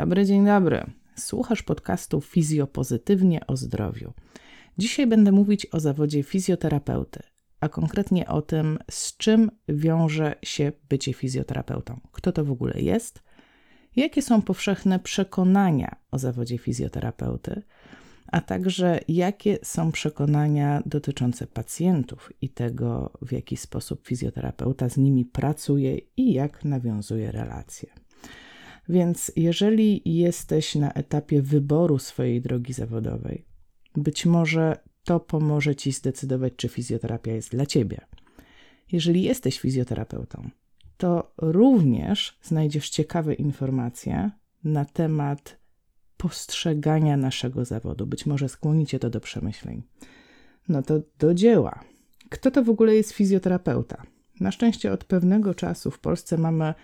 dobry, dzień dobry. Słuchasz podcastu Fizjopozytywnie o zdrowiu. Dzisiaj będę mówić o zawodzie fizjoterapeuty, a konkretnie o tym, z czym wiąże się bycie fizjoterapeutą. Kto to w ogóle jest? Jakie są powszechne przekonania o zawodzie fizjoterapeuty? A także jakie są przekonania dotyczące pacjentów i tego, w jaki sposób fizjoterapeuta z nimi pracuje i jak nawiązuje relacje. Więc jeżeli jesteś na etapie wyboru swojej drogi zawodowej, być może to pomoże ci zdecydować, czy fizjoterapia jest dla ciebie. Jeżeli jesteś fizjoterapeutą, to również znajdziesz ciekawe informacje na temat postrzegania naszego zawodu. Być może skłonicie to do przemyśleń. No to do dzieła. Kto to w ogóle jest fizjoterapeuta? Na szczęście od pewnego czasu w Polsce mamy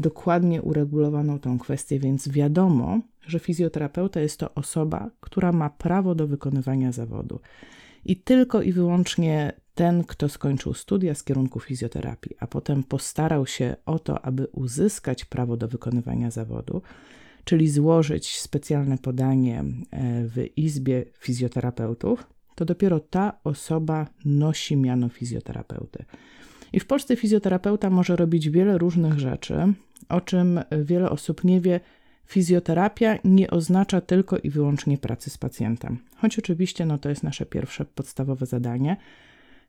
dokładnie uregulowaną tą kwestię, więc wiadomo, że fizjoterapeuta jest to osoba, która ma prawo do wykonywania zawodu. I tylko i wyłącznie ten, kto skończył studia z kierunku fizjoterapii, a potem postarał się o to, aby uzyskać prawo do wykonywania zawodu, czyli złożyć specjalne podanie e, w Izbie Fizjoterapeutów, to dopiero ta osoba nosi miano fizjoterapeuty. I w Polsce fizjoterapeuta może robić wiele różnych rzeczy, o czym wiele osób nie wie. Fizjoterapia nie oznacza tylko i wyłącznie pracy z pacjentem, choć oczywiście no, to jest nasze pierwsze podstawowe zadanie.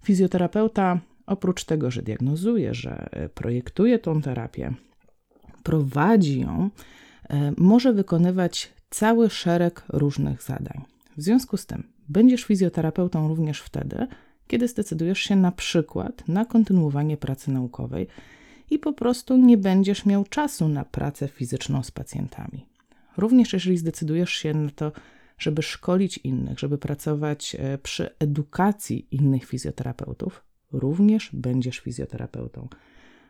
Fizjoterapeuta oprócz tego, że diagnozuje, że projektuje tą terapię, prowadzi ją, e, może wykonywać cały szereg różnych zadań. W związku z tym będziesz fizjoterapeutą również wtedy, kiedy zdecydujesz się na przykład na kontynuowanie pracy naukowej i po prostu nie będziesz miał czasu na pracę fizyczną z pacjentami. Również jeżeli zdecydujesz się na to, żeby szkolić innych, żeby pracować e, przy edukacji innych fizjoterapeutów, również będziesz fizjoterapeutą.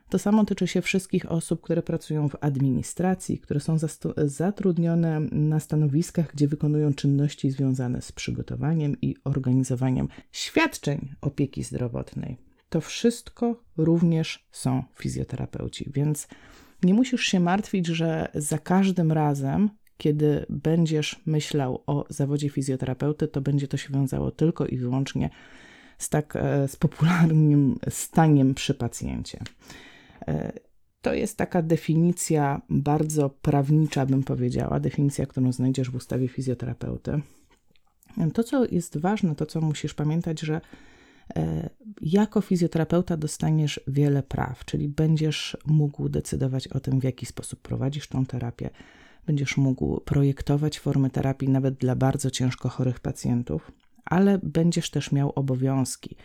To samo tyczy się wszystkich osób, które pracują w administracji, które są zatrudnione na stanowiskach, gdzie wykonują czynności związane z przygotowaniem i organizowaniem świadczeń opieki zdrowotnej. To wszystko również są fizjoterapeuci, więc nie musisz się martwić, że za każdym razem, kiedy będziesz myślał o zawodzie fizjoterapeuty, to będzie to się wiązało tylko i wyłącznie z tak e, z popularnym staniem przy pacjencie. E, to jest taka definicja bardzo prawnicza, bym powiedziała, definicja, którą znajdziesz w ustawie fizjoterapeuty. To, co jest ważne, to co musisz pamiętać, że jako fizjoterapeuta dostaniesz wiele praw, czyli będziesz mógł decydować o tym, w jaki sposób prowadzisz tą terapię, będziesz mógł projektować formy terapii nawet dla bardzo ciężko chorych pacjentów, ale będziesz też miał obowiązki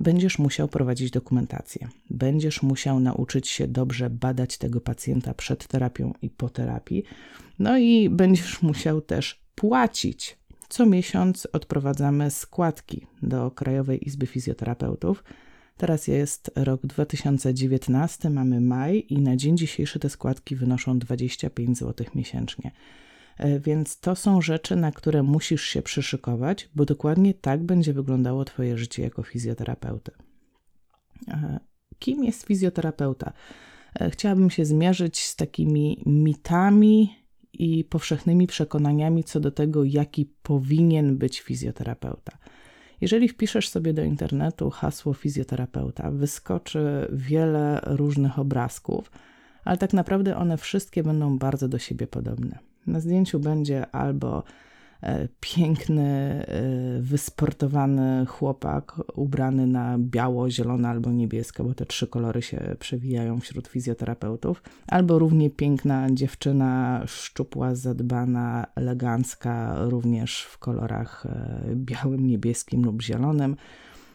będziesz musiał prowadzić dokumentację. Będziesz musiał nauczyć się dobrze badać tego pacjenta przed terapią i po terapii. No i będziesz musiał też płacić. Co miesiąc odprowadzamy składki do Krajowej Izby Fizjoterapeutów. Teraz jest rok 2019, mamy maj i na dzień dzisiejszy te składki wynoszą 25 zł miesięcznie. E, więc to są rzeczy, na które musisz się przyszykować, bo dokładnie tak będzie wyglądało Twoje życie jako fizjoterapeuty. E, kim jest fizjoterapeuta? E, chciałabym się zmierzyć z takimi mitami i powszechnymi przekonaniami co do tego, jaki powinien być fizjoterapeuta. Jeżeli wpiszesz sobie do internetu hasło fizjoterapeuta, wyskoczy wiele różnych obrazków, ale tak naprawdę one wszystkie będą bardzo do siebie podobne. Na zdjęciu będzie albo piękny, e, wysportowany chłopak ubrany na biało, zielone albo niebiesko, bo te trzy kolory się przewijają wśród fizjoterapeutów, albo równie piękna dziewczyna, szczupła, zadbana, elegancka, również w kolorach e, białym, niebieskim lub zielonym.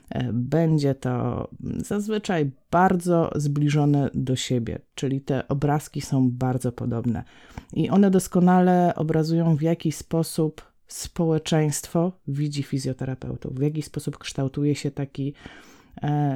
E, będzie to zazwyczaj bardzo zbliżone do siebie, czyli te obrazki są bardzo podobne. I one doskonale obrazują, w jaki sposób społeczeństwo widzi fizjoterapeutów, w jaki sposób kształtuje się taki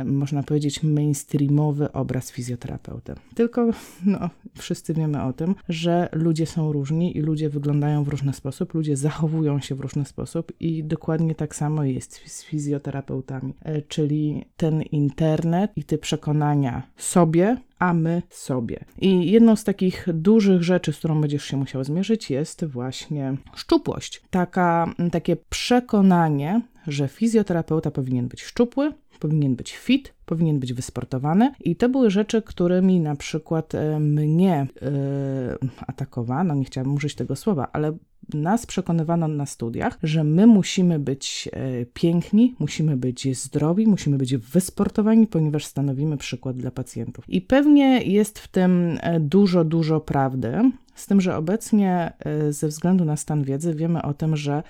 można powiedzieć, mainstreamowy obraz fizjoterapeuty. Tylko no, wszyscy wiemy o tym, że ludzie są różni i ludzie wyglądają w różny sposób, ludzie zachowują się w różny sposób i dokładnie tak samo jest z fizjoterapeutami. E, czyli ten internet i te przekonania sobie a my sobie. I jedną z takich dużych rzeczy, z którą będziesz się musiał zmierzyć, jest właśnie szczupłość. Taka, takie przekonanie, że fizjoterapeuta powinien być szczupły, powinien być fit, powinien być wysportowany. I to były rzeczy, którymi na przykład e, mnie yy, atakowano, nie chciałabym użyć tego słowa, ale nas przekonywano na studiach, że my musimy być e, piękni, musimy być zdrowi, musimy być wysportowani, ponieważ stanowimy przykład dla pacjentów. I pewnie jest w tym dużo, dużo prawdy, z tym, że obecnie ze względu na stan wiedzy wiemy o tym, że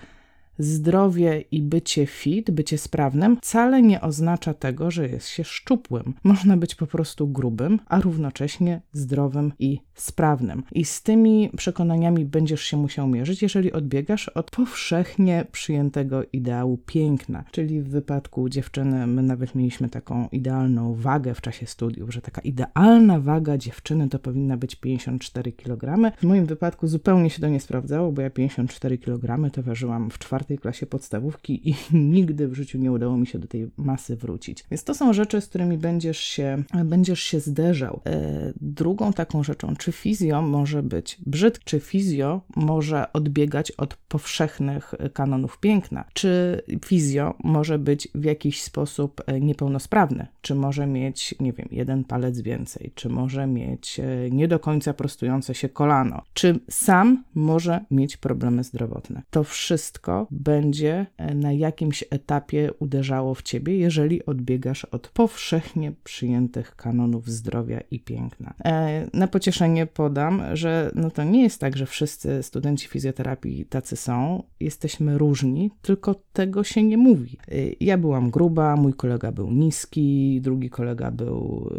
zdrowie i bycie fit, bycie sprawnym wcale nie oznacza tego, że jest się szczupłym. Można być po prostu grubym, a równocześnie zdrowym i sprawnym. I z tymi przekonaniami będziesz się musiał mierzyć, jeżeli odbiegasz od powszechnie przyjętego ideału piękna. Czyli w wypadku dziewczyny, my nawet mieliśmy taką idealną wagę w czasie studiów, że taka idealna waga dziewczyny to powinna być 54 kg. W moim wypadku zupełnie się to nie sprawdzało, bo ja 54 kg to ważyłam w czwartej czwartej klasie podstawówki i nigdy w życiu nie udało mi się do tej masy wrócić. Więc to są rzeczy, z którymi będziesz się, będziesz się zderzał. E, drugą taką rzeczą, czy fizjo może być brzydki, czy fizjo może odbiegać od powszechnych kanonów piękna, czy fizjo może być w jakiś sposób e, niepełnosprawny, czy może mieć, nie wiem, jeden palec więcej, czy może mieć e, nie do końca prostujące się kolano, czy sam może mieć problemy zdrowotne. To wszystko będzie e, na jakimś etapie uderzało w ciebie, jeżeli odbiegasz od powszechnie przyjętych kanonów zdrowia i piękna. E, na pocieszenie podam, że no to nie jest tak, że wszyscy studenci fizjoterapii tacy są. Jesteśmy różni, tylko tego się nie mówi. E, ja byłam gruba, mój kolega był niski, drugi kolega był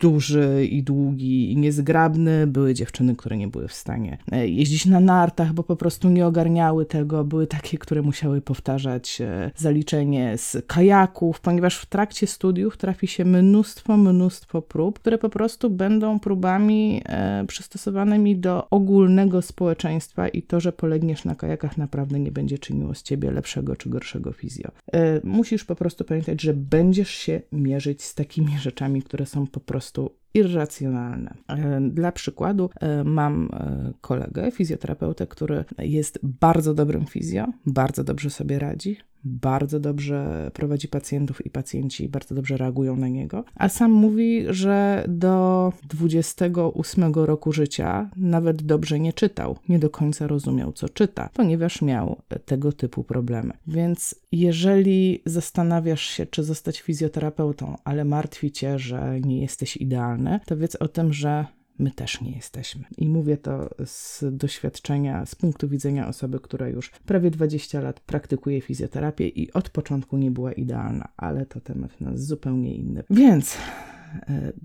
duży i długi i niezgrabny. Były dziewczyny, które nie były w stanie jeździć na nartach, bo po prostu nie ogarniały tego. Były takie, które musiały powtarzać e, zaliczenie z kajaków, ponieważ w trakcie studiów trafi się mnóstwo, mnóstwo prób, które po prostu będą próbami e, przystosowanymi do ogólnego społeczeństwa i to, że polegniesz na kajakach naprawdę nie będzie czyniło z ciebie lepszego czy gorszego fizjo. E, musisz po prostu pamiętać, że będziesz się mierzyć z takimi rzeczami, które są po prostu irracjonalne. E, dla przykładu e, mam e, kolegę, fizjoterapeutę, który jest bardzo dobrym fizjo, bardzo dobrze sobie radzi, bardzo dobrze prowadzi pacjentów i pacjenci bardzo dobrze reagują na niego. A sam mówi, że do 28 roku życia nawet dobrze nie czytał, nie do końca rozumiał, co czyta, ponieważ miał tego typu problemy. Więc jeżeli zastanawiasz się, czy zostać fizjoterapeutą, ale martwi cię, że nie jesteś idealny, to wiedz o tym, że my też nie jesteśmy. I mówię to z doświadczenia, z punktu widzenia osoby, która już prawie 20 lat praktykuje fizjoterapię i od początku nie była idealna, ale to temat na zupełnie inny. Więc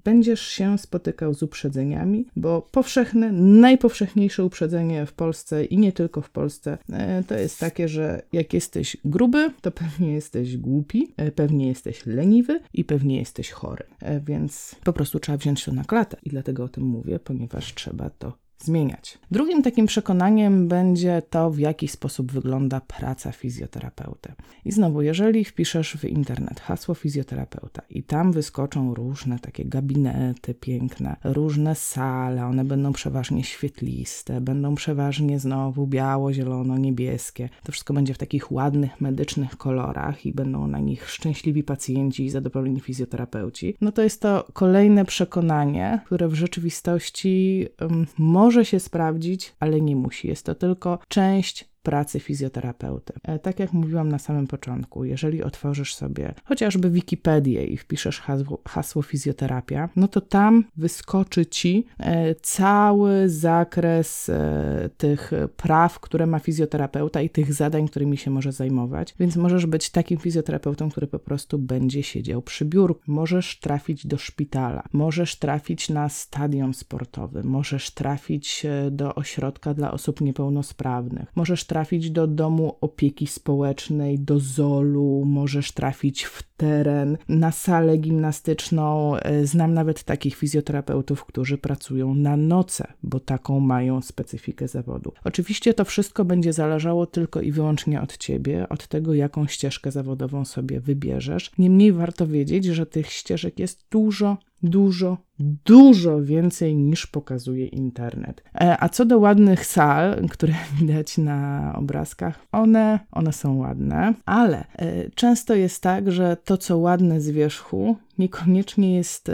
będziesz się spotykał z uprzedzeniami, bo powszechne, najpowszechniejsze uprzedzenie w Polsce i nie tylko w Polsce e, to jest takie, że jak jesteś gruby, to pewnie jesteś głupi, e, pewnie jesteś leniwy i pewnie jesteś chory. Więc po prostu trzeba wziąć to na klatę i dlatego o tym mówię, ponieważ trzeba to zmieniać. Drugim takim przekonaniem będzie to, w jaki sposób wygląda praca fizjoterapeuty. I znowu, jeżeli wpiszesz w internet hasło fizjoterapeuta i tam wyskoczą różne takie gabinety piękne, różne sale, one będą przeważnie świetliste, będą przeważnie znowu biało, zielono, niebieskie. To wszystko będzie w takich ładnych, medycznych kolorach i będą na nich szczęśliwi pacjenci i zadowoleni fizjoterapeuci. No to jest to kolejne przekonanie, które w rzeczywistości um, może może się sprawdzić, ale nie musi. Jest to tylko część pracy fizjoterapeuty. E, tak jak mówiłam na samym początku, jeżeli otworzysz sobie chociażby Wikipedię i wpiszesz hasło, hasło fizjoterapia, no to tam wyskoczy ci e, cały zakres e, tych praw, które ma fizjoterapeuta i tych zadań, którymi się może zajmować. Więc możesz być takim fizjoterapeutą, który po prostu będzie siedział przy biurku. Możesz trafić do szpitala, możesz trafić na stadion sportowy, możesz trafić do ośrodka dla osób niepełnosprawnych, możesz trafić do domu opieki społecznej, do ZOL-u, możesz trafić w teren, na salę gimnastyczną. E, znam nawet takich fizjoterapeutów, którzy pracują na noce, bo taką mają specyfikę zawodu. Oczywiście to wszystko będzie zależało tylko i wyłącznie od ciebie, od tego, jaką ścieżkę zawodową sobie wybierzesz. Niemniej warto wiedzieć, że tych ścieżek jest dużo, dużo, dużo więcej niż pokazuje internet. E, a co do ładnych sal, które widać na obrazkach, one, one są ładne, ale e, często jest tak, że to, co ładne z wierzchu, niekoniecznie jest e,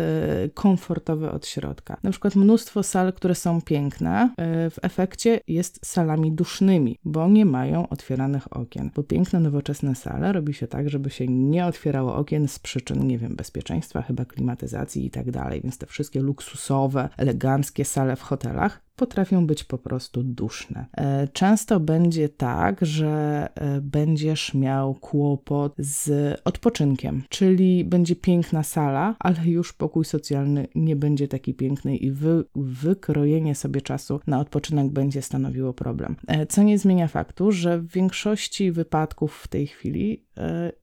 komfortowe od środka. Na przykład mnóstwo sal, które są piękne, w efekcie jest salami dusznymi, bo nie mają otwieranych okien. Bo piękne, nowoczesne sale robi się tak, żeby się nie otwierało okien z przyczyn, nie wiem, bezpieczeństwa, chyba klimatyzacji i tak dalej, więc te wszystkie luksusowe, eleganckie sale w hotelach potrafią być po prostu duszne. E, często będzie tak, że e, będziesz miał kłopot z odpoczynkiem, czyli będzie piękna sala, ale już pokój socjalny nie będzie taki piękny i wy, wykrojenie sobie czasu na odpoczynek będzie stanowiło problem. E, co nie zmienia faktu, że w większości wypadków w tej chwili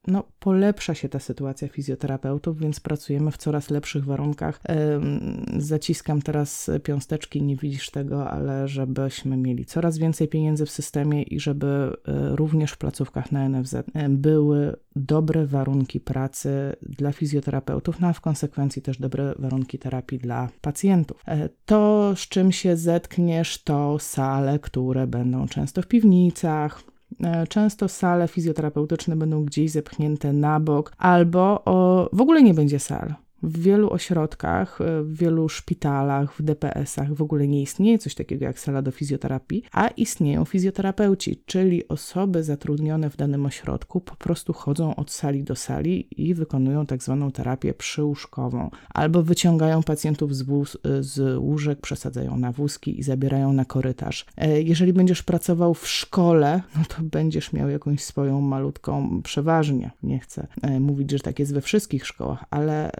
no, polepsza się ta sytuacja fizjoterapeutów, więc pracujemy w coraz lepszych warunkach. Zaciskam teraz piąsteczki, nie widzisz tego tego, ale żebyśmy mieli coraz więcej pieniędzy w systemie i żeby e, również w placówkach na NFZ e, były dobre warunki pracy dla fizjoterapeutów, no a w konsekwencji też dobre warunki terapii dla pacjentów. E, to, z czym się zetkniesz, to sale, które będą często w piwnicach, Często sale fizjoterapeutyczne będą gdzieś zepchnięte na bok, albo o, w ogóle nie będzie sal. W wielu ośrodkach, e, w wielu szpitalach, w DPS-ach w ogóle nie istnieje coś takiego jak sala do fizjoterapii, a istnieją fizjoterapeuci, czyli osoby zatrudnione w danym ośrodku po prostu chodzą od sali do sali i wykonują tak zwaną terapię przyłóżkową, albo wyciągają pacjentów z, wóz, e, z łóżek, przesadzają na wózki i zabierają na korytarz. E, jeżeli będziesz pracował w szkole, no to będziesz miał jakąś swoją malutką, przeważnie, nie chcę mówić, że tak jest we wszystkich szkołach, ale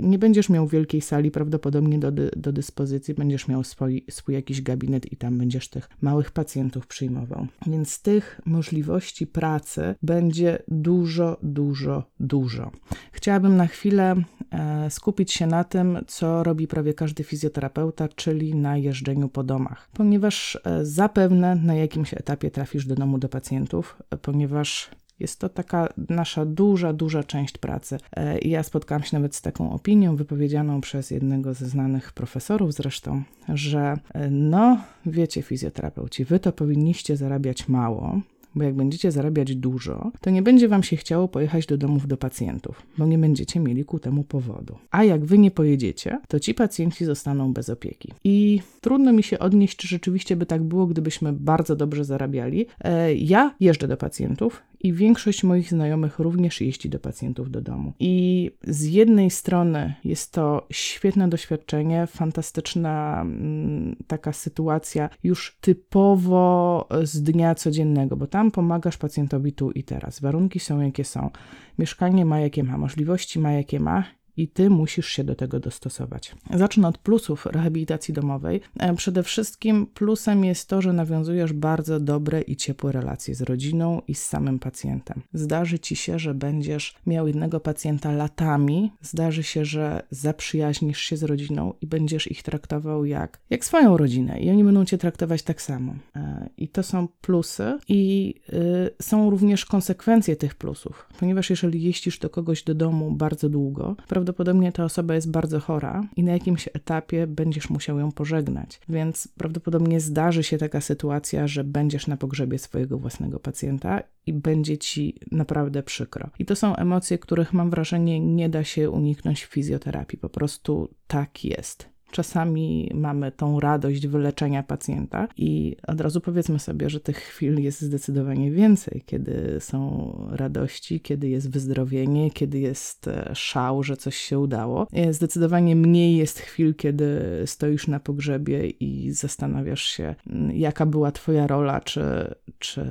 nie będziesz miał wielkiej sali prawdopodobnie do, do dyspozycji, będziesz miał swój, swój jakiś gabinet i tam będziesz tych małych pacjentów przyjmował. Więc tych możliwości pracy będzie dużo, dużo, dużo. Chciałabym na chwilę e, skupić się na tym, co robi prawie każdy fizjoterapeuta, czyli na jeżdżeniu po domach, ponieważ e, zapewne na jakimś etapie trafisz do domu do pacjentów, ponieważ jest to taka nasza duża, duża część pracy. E, I ja spotkałam się nawet z taką opinią wypowiedzianą przez jednego ze znanych profesorów zresztą, że e, no, wiecie, fizjoterapeuci, wy to powinniście zarabiać mało, bo jak będziecie zarabiać dużo, to nie będzie wam się chciało pojechać do domów do pacjentów, bo nie będziecie mieli ku temu powodu. A jak wy nie pojedziecie, to ci pacjenci zostaną bez opieki. I trudno mi się odnieść, czy rzeczywiście by tak było, gdybyśmy bardzo dobrze zarabiali. E, ja jeżdżę do pacjentów i większość moich znajomych również jeździ do pacjentów do domu. I z jednej strony jest to świetne doświadczenie, fantastyczna mm, taka sytuacja, już typowo z dnia codziennego, bo tam pomagasz pacjentowi tu i teraz. Warunki są jakie są, mieszkanie ma jakie ma, możliwości ma jakie ma i ty musisz się do tego dostosować. Zacznę od plusów rehabilitacji domowej. E, przede wszystkim plusem jest to, że nawiązujesz bardzo dobre i ciepłe relacje z rodziną i z samym pacjentem. Zdarzy ci się, że będziesz miał jednego pacjenta latami, zdarzy się, że zaprzyjaźnisz się z rodziną i będziesz ich traktował jak, jak swoją rodzinę i oni będą cię traktować tak samo. E, I to są plusy i y, są również konsekwencje tych plusów, ponieważ jeżeli jeździsz do kogoś do domu bardzo długo, prawdopodobnie ta osoba jest bardzo chora i na jakimś etapie będziesz musiał ją pożegnać. Więc prawdopodobnie zdarzy się taka sytuacja, że będziesz na pogrzebie swojego własnego pacjenta i będzie ci naprawdę przykro. I to są emocje, których mam wrażenie nie da się uniknąć w fizjoterapii. Po prostu tak jest. Czasami mamy tą radość wyleczenia pacjenta i od razu powiedzmy sobie, że tych chwil jest zdecydowanie więcej, kiedy są radości, kiedy jest wyzdrowienie, kiedy jest e, szał, że coś się udało. Zdecydowanie mniej jest chwil, kiedy stoisz na pogrzebie i zastanawiasz się, jaka była Twoja rola, czy, czy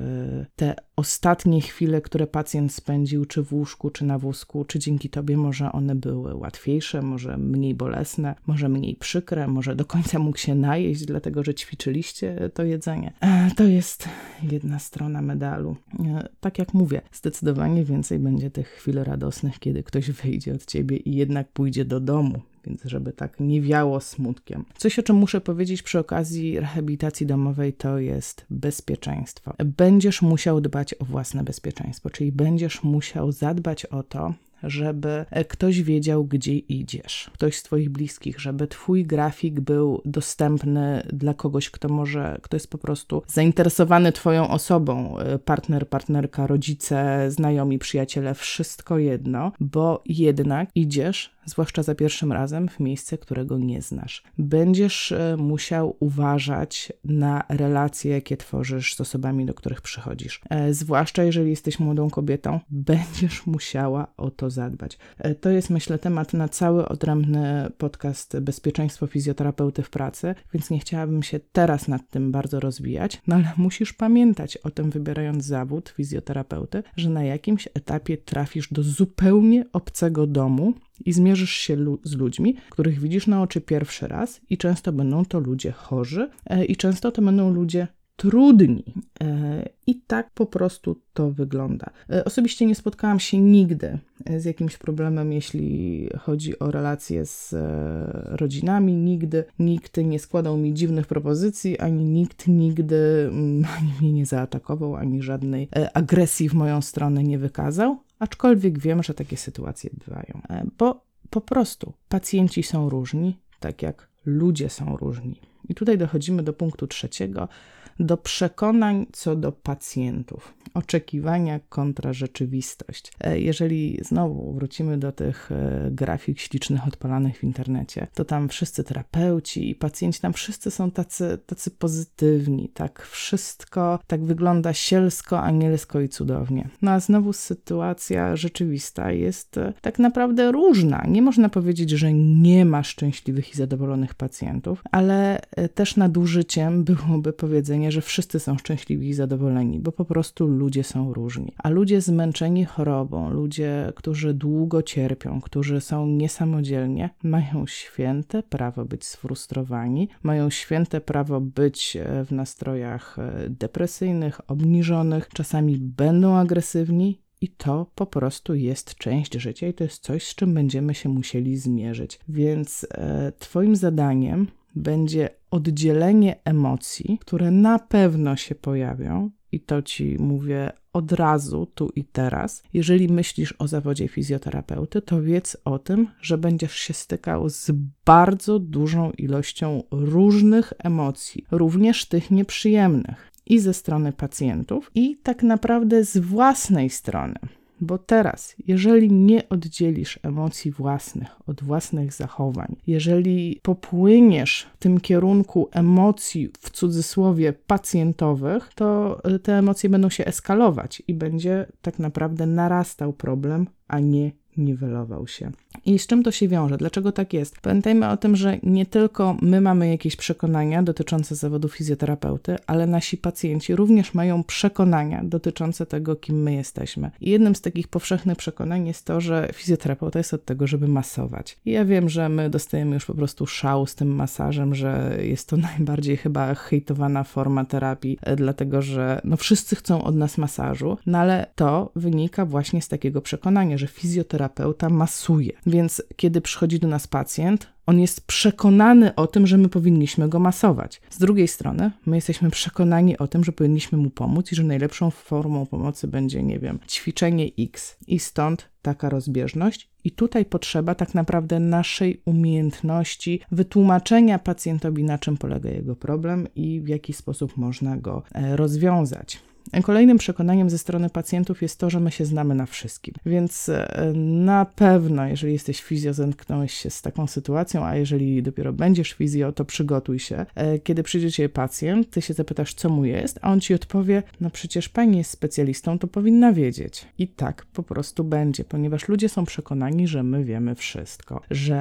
te ostatnie chwile, które pacjent spędził, czy w łóżku, czy na wózku, czy dzięki Tobie może one były łatwiejsze, może mniej bolesne, może mniej przykre, może do końca mógł się najeść, dlatego że ćwiczyliście to jedzenie. E, to jest jedna strona medalu. E, tak jak mówię, zdecydowanie więcej będzie tych chwil radosnych, kiedy ktoś wyjdzie od Ciebie i jednak pójdzie do domu, więc żeby tak nie wiało smutkiem. Coś, o czym muszę powiedzieć przy okazji rehabilitacji domowej, to jest bezpieczeństwo. Będziesz musiał dbać o własne bezpieczeństwo, czyli będziesz musiał zadbać o to, żeby e, ktoś wiedział, gdzie idziesz, ktoś z Twoich bliskich, żeby Twój grafik był dostępny dla kogoś, kto może, kto jest po prostu zainteresowany Twoją osobą, e, partner, partnerka, rodzice, znajomi, przyjaciele, wszystko jedno, bo jednak idziesz zwłaszcza za pierwszym razem, w miejsce, którego nie znasz. Będziesz e, musiał uważać na relacje, jakie tworzysz z osobami, do których przychodzisz. E, zwłaszcza jeżeli jesteś młodą kobietą, będziesz musiała o to zadbać. E, to jest, myślę, temat na cały odrębny podcast Bezpieczeństwo fizjoterapeuty w pracy, więc nie chciałabym się teraz nad tym bardzo rozwijać, no ale musisz pamiętać o tym, wybierając zawód fizjoterapeuty, że na jakimś etapie trafisz do zupełnie obcego domu, i zmierzysz się lu z ludźmi, których widzisz na oczy pierwszy raz, i często będą to ludzie chorzy, e, i często to będą ludzie trudni. E, I tak po prostu to wygląda. E, osobiście nie spotkałam się nigdy z jakimś problemem, jeśli chodzi o relacje z rodzinami. Nigdy nikt nie składał mi dziwnych propozycji, ani nikt nigdy mm, ani mnie nie zaatakował, ani żadnej agresji w moją stronę nie wykazał aczkolwiek wiem, że takie sytuacje bywają, e, bo po prostu pacjenci są różni, tak jak ludzie są różni. I tutaj dochodzimy do punktu trzeciego, do przekonań co do pacjentów. Oczekiwania kontra rzeczywistość. E, jeżeli znowu wrócimy do tych e, grafik ślicznych odpalanych w internecie, to tam wszyscy terapeuci i pacjenci, tam wszyscy są tacy, tacy pozytywni, tak wszystko tak wygląda sielsko, anielsko i cudownie. No a znowu sytuacja rzeczywista jest e, tak naprawdę różna. Nie można powiedzieć, że nie ma szczęśliwych i zadowolonych pacjentów, ale też nadużyciem byłoby powiedzenie, że wszyscy są szczęśliwi i zadowoleni, bo po prostu ludzie są różni. A ludzie zmęczeni chorobą, ludzie, którzy długo cierpią, którzy są niesamodzielnie, mają święte prawo być sfrustrowani, mają święte prawo być e, w nastrojach e, depresyjnych, obniżonych, czasami będą agresywni, i to po prostu jest część życia, i to jest coś, z czym będziemy się musieli zmierzyć. Więc e, Twoim zadaniem będzie oddzielenie emocji, które na pewno się pojawią, i to ci mówię od razu, tu i teraz. Jeżeli myślisz o zawodzie fizjoterapeuty, to wiedz o tym, że będziesz się stykał z bardzo dużą ilością różnych emocji, również tych nieprzyjemnych, i ze strony pacjentów, i tak naprawdę z własnej strony. Bo teraz, jeżeli nie oddzielisz emocji własnych od własnych zachowań, jeżeli popłyniesz w tym kierunku emocji w cudzysłowie pacjentowych, to y, te emocje będą się eskalować i będzie tak naprawdę narastał problem, a nie niwelował się. I z czym to się wiąże? Dlaczego tak jest? Pamiętajmy o tym, że nie tylko my mamy jakieś przekonania dotyczące zawodu fizjoterapeuty, ale nasi pacjenci również mają przekonania dotyczące tego, kim my jesteśmy. I jednym z takich powszechnych przekonań jest to, że fizjoterapeuta jest od tego, żeby masować. I ja wiem, że my dostajemy już po prostu szał z tym masażem, że jest to najbardziej chyba hejtowana forma terapii, e, dlatego że no wszyscy chcą od nas masażu, no ale to wynika właśnie z takiego przekonania, że fizjoterapeuta masuje. Więc kiedy przychodzi do nas pacjent, on jest przekonany o tym, że my powinniśmy go masować. Z drugiej strony, my jesteśmy przekonani o tym, że powinniśmy mu pomóc i że najlepszą formą pomocy będzie, nie wiem, ćwiczenie X. I stąd taka rozbieżność. I tutaj potrzeba tak naprawdę naszej umiejętności wytłumaczenia pacjentowi, na czym polega jego problem i w jaki sposób można go e, rozwiązać. Kolejnym przekonaniem ze strony pacjentów jest to, że my się znamy na wszystkim. Więc e, na pewno, jeżeli jesteś fizjo, zetknąłeś się z taką sytuacją, a jeżeli dopiero będziesz fizjo, to przygotuj się. E, kiedy przyjdzie cię pacjent, ty się zapytasz, co mu jest, a on ci odpowie, no przecież pani jest specjalistą, to powinna wiedzieć. I tak po prostu będzie, ponieważ ludzie są przekonani, że my wiemy wszystko, że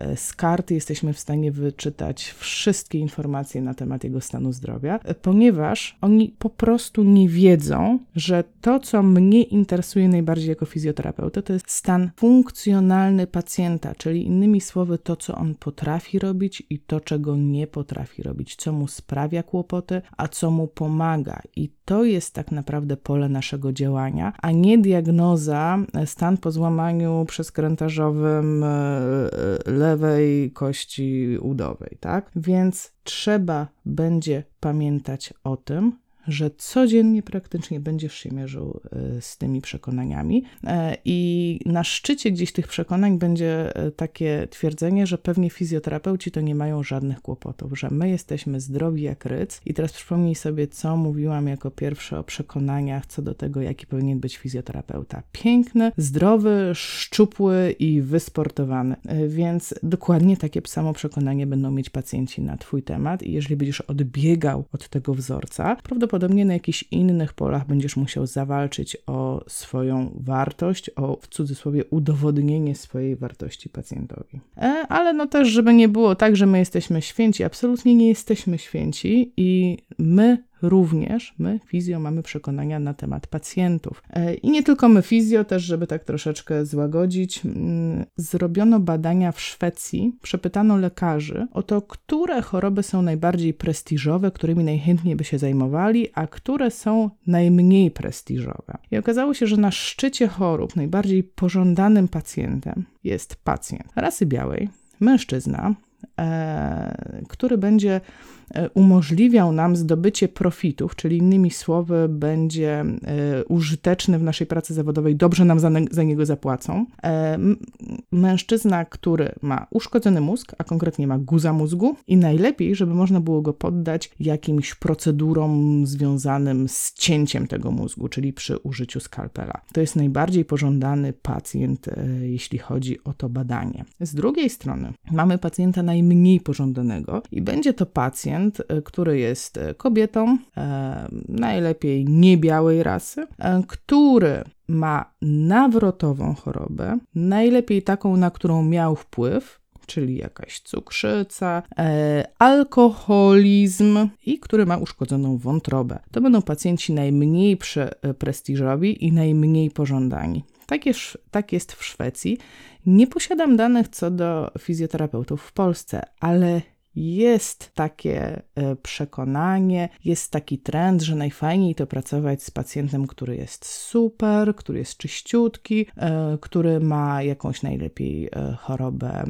e, z karty jesteśmy w stanie wyczytać wszystkie informacje na temat jego stanu zdrowia, ponieważ oni po prostu nie wiedzą, że to, co mnie interesuje najbardziej jako fizjoterapeuta, to jest stan funkcjonalny pacjenta, czyli innymi słowy, to, co on potrafi robić i to, czego nie potrafi robić, co mu sprawia kłopoty, a co mu pomaga. I to jest tak naprawdę pole naszego działania, a nie diagnoza stan po złamaniu przeskrętarzowym e, e, lewej kości udowej, tak? Więc trzeba będzie pamiętać o tym, że codziennie praktycznie będziesz się mierzył e, z tymi przekonaniami. E, I na szczycie gdzieś tych przekonań będzie e, takie twierdzenie, że pewnie fizjoterapeuci to nie mają żadnych kłopotów, że my jesteśmy zdrowi jak ryc. I teraz przypomnij sobie, co mówiłam jako pierwsze o przekonaniach co do tego, jaki powinien być fizjoterapeuta. Piękny, zdrowy, szczupły i wysportowany. Więc dokładnie takie samo przekonanie będą mieć pacjenci na Twój temat. I jeżeli będziesz odbiegał od tego wzorca, prawdopodobnie na jakichś innych polach będziesz musiał zawalczyć o swoją wartość, o w cudzysłowie udowodnienie swojej wartości pacjentowi. E, ale no też, żeby nie było tak, że my jesteśmy święci, absolutnie nie jesteśmy święci i my również my, fizjo, mamy przekonania na temat pacjentów. E, I nie tylko my, fizjo, też, żeby tak troszeczkę złagodzić, mm, zrobiono badania w Szwecji, przepytano lekarzy o to, które choroby są najbardziej prestiżowe, którymi najchętniej by się zajmowali, a które są najmniej prestiżowe. I okazało się, że na szczycie chorób najbardziej pożądanym pacjentem jest pacjent rasy białej, mężczyzna, e, który będzie umożliwiał nam zdobycie profitów, czyli innymi słowy, będzie e, użyteczny w naszej pracy zawodowej, dobrze nam za, za niego zapłacą. E, mężczyzna, który ma uszkodzony mózg, a konkretnie ma guza mózgu, i najlepiej, żeby można było go poddać jakimś procedurom związanym z cięciem tego mózgu, czyli przy użyciu skalpela. To jest najbardziej pożądany pacjent, jeśli chodzi o to badanie. Z drugiej strony mamy pacjenta najmniej pożądanego i będzie to pacjent, pacjent, y, który jest y, kobietą, e, najlepiej niebiałej rasy, e, który ma nawrotową chorobę, najlepiej taką, na którą miał wpływ, czyli jakaś cukrzyca, e, alkoholizm i który ma uszkodzoną wątrobę. To będą pacjenci najmniej prestiżowi i najmniej pożądani. Tak jest, tak jest w Szwecji. Nie posiadam danych co do fizjoterapeutów w Polsce, ale jest takie e, przekonanie, jest taki trend, że najfajniej to pracować z pacjentem, który jest super, który jest czyściutki, e, który ma jakąś najlepiej e, chorobę,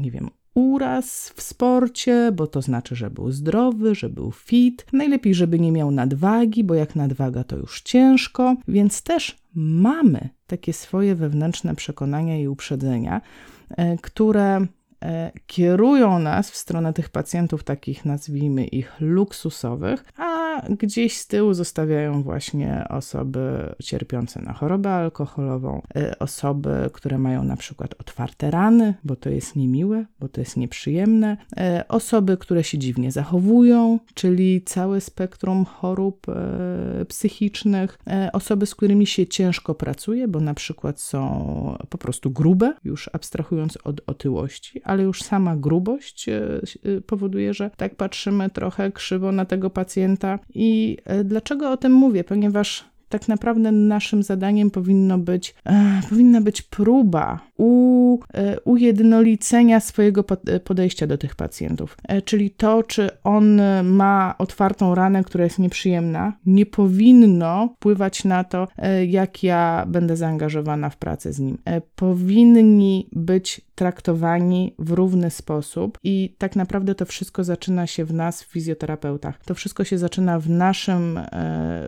nie wiem, uraz w sporcie, bo to znaczy, że był zdrowy, że był fit. Najlepiej, żeby nie miał nadwagi, bo jak nadwaga to już ciężko, więc też mamy takie swoje wewnętrzne przekonania i uprzedzenia, które kierują nas w stronę tych pacjentów, takich nazwijmy ich luksusowych, a gdzieś z tyłu zostawiają właśnie osoby cierpiące na chorobę alkoholową, e, osoby, które mają na przykład otwarte rany, bo to jest niemiłe, bo to jest nieprzyjemne, e, osoby, które się dziwnie zachowują, czyli całe spektrum chorób psychicznych, osoby, z którymi się ciężko pracuje, bo na przykład są po prostu grube, już abstrahując od otyłości, ale już sama grubość e, e, powoduje, że tak patrzymy trochę krzywo na tego pacjenta. I e, dlaczego o tym mówię? Ponieważ tak naprawdę naszym zadaniem powinno być, e, powinna być próba u, e, ujednolicenia swojego podejścia do tych pacjentów. E, czyli to, czy on ma otwartą ranę, która jest nieprzyjemna, nie powinno wpływać na to, jak ja będę zaangażowana w pracę z nim. Powinni być traktowani w równy sposób i tak naprawdę to wszystko zaczyna się w nas, w fizjoterapeutach. To wszystko się zaczyna w naszym,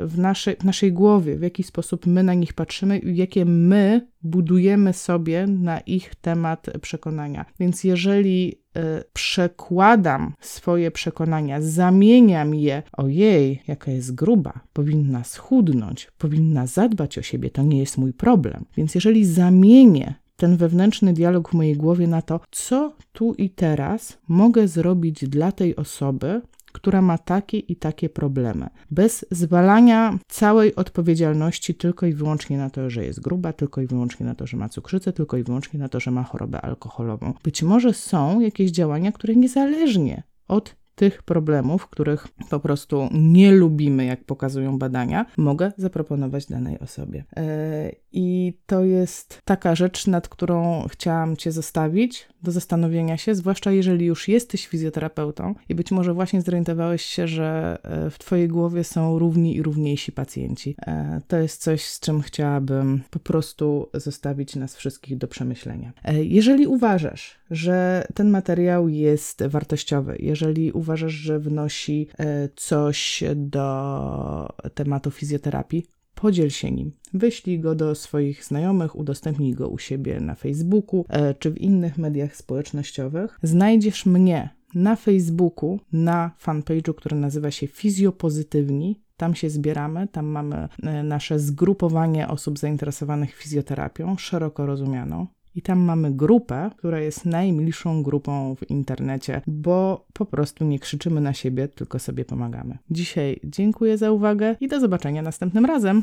w naszej, w naszej głowie, w jaki sposób my na nich patrzymy i jakie my budujemy sobie na ich temat przekonania. Więc jeżeli y, przekładam swoje przekonania, zamieniam je, ojej, jaka jest gruba, powinna schudnąć, powinna zadbać o siebie, to nie jest mój problem. Więc jeżeli zamienię ten wewnętrzny dialog w mojej głowie na to, co tu i teraz mogę zrobić dla tej osoby, która ma takie i takie problemy, bez zwalania całej odpowiedzialności tylko i wyłącznie na to, że jest gruba, tylko i wyłącznie na to, że ma cukrzycę, tylko i wyłącznie na to, że ma chorobę alkoholową. Być może są jakieś działania, które niezależnie od tych problemów, których po prostu nie lubimy, jak pokazują badania, mogę zaproponować danej osobie. E, I to jest taka rzecz, nad którą chciałam Cię zostawić do zastanowienia się, zwłaszcza jeżeli już jesteś fizjoterapeutą i być może właśnie zorientowałeś się, że e, w Twojej głowie są równi i równiejsi pacjenci. E, to jest coś, z czym chciałabym po prostu zostawić nas wszystkich do przemyślenia. Jeżeli uważasz, że ten materiał jest wartościowy, jeżeli uważasz, że wnosi coś do tematu fizjoterapii, podziel się nim. Wyślij go do swoich znajomych, udostępnij go u siebie na Facebooku e, czy w innych mediach społecznościowych. Znajdziesz mnie na Facebooku, na fanpage'u, który nazywa się Fizjopozytywni. Tam się zbieramy, tam mamy e, nasze zgrupowanie osób zainteresowanych fizjoterapią, szeroko rozumianą. I tam mamy grupę, która jest najmilszą grupą w internecie, bo po prostu nie krzyczymy na siebie, tylko sobie pomagamy. Dzisiaj dziękuję za uwagę i do zobaczenia następnym razem.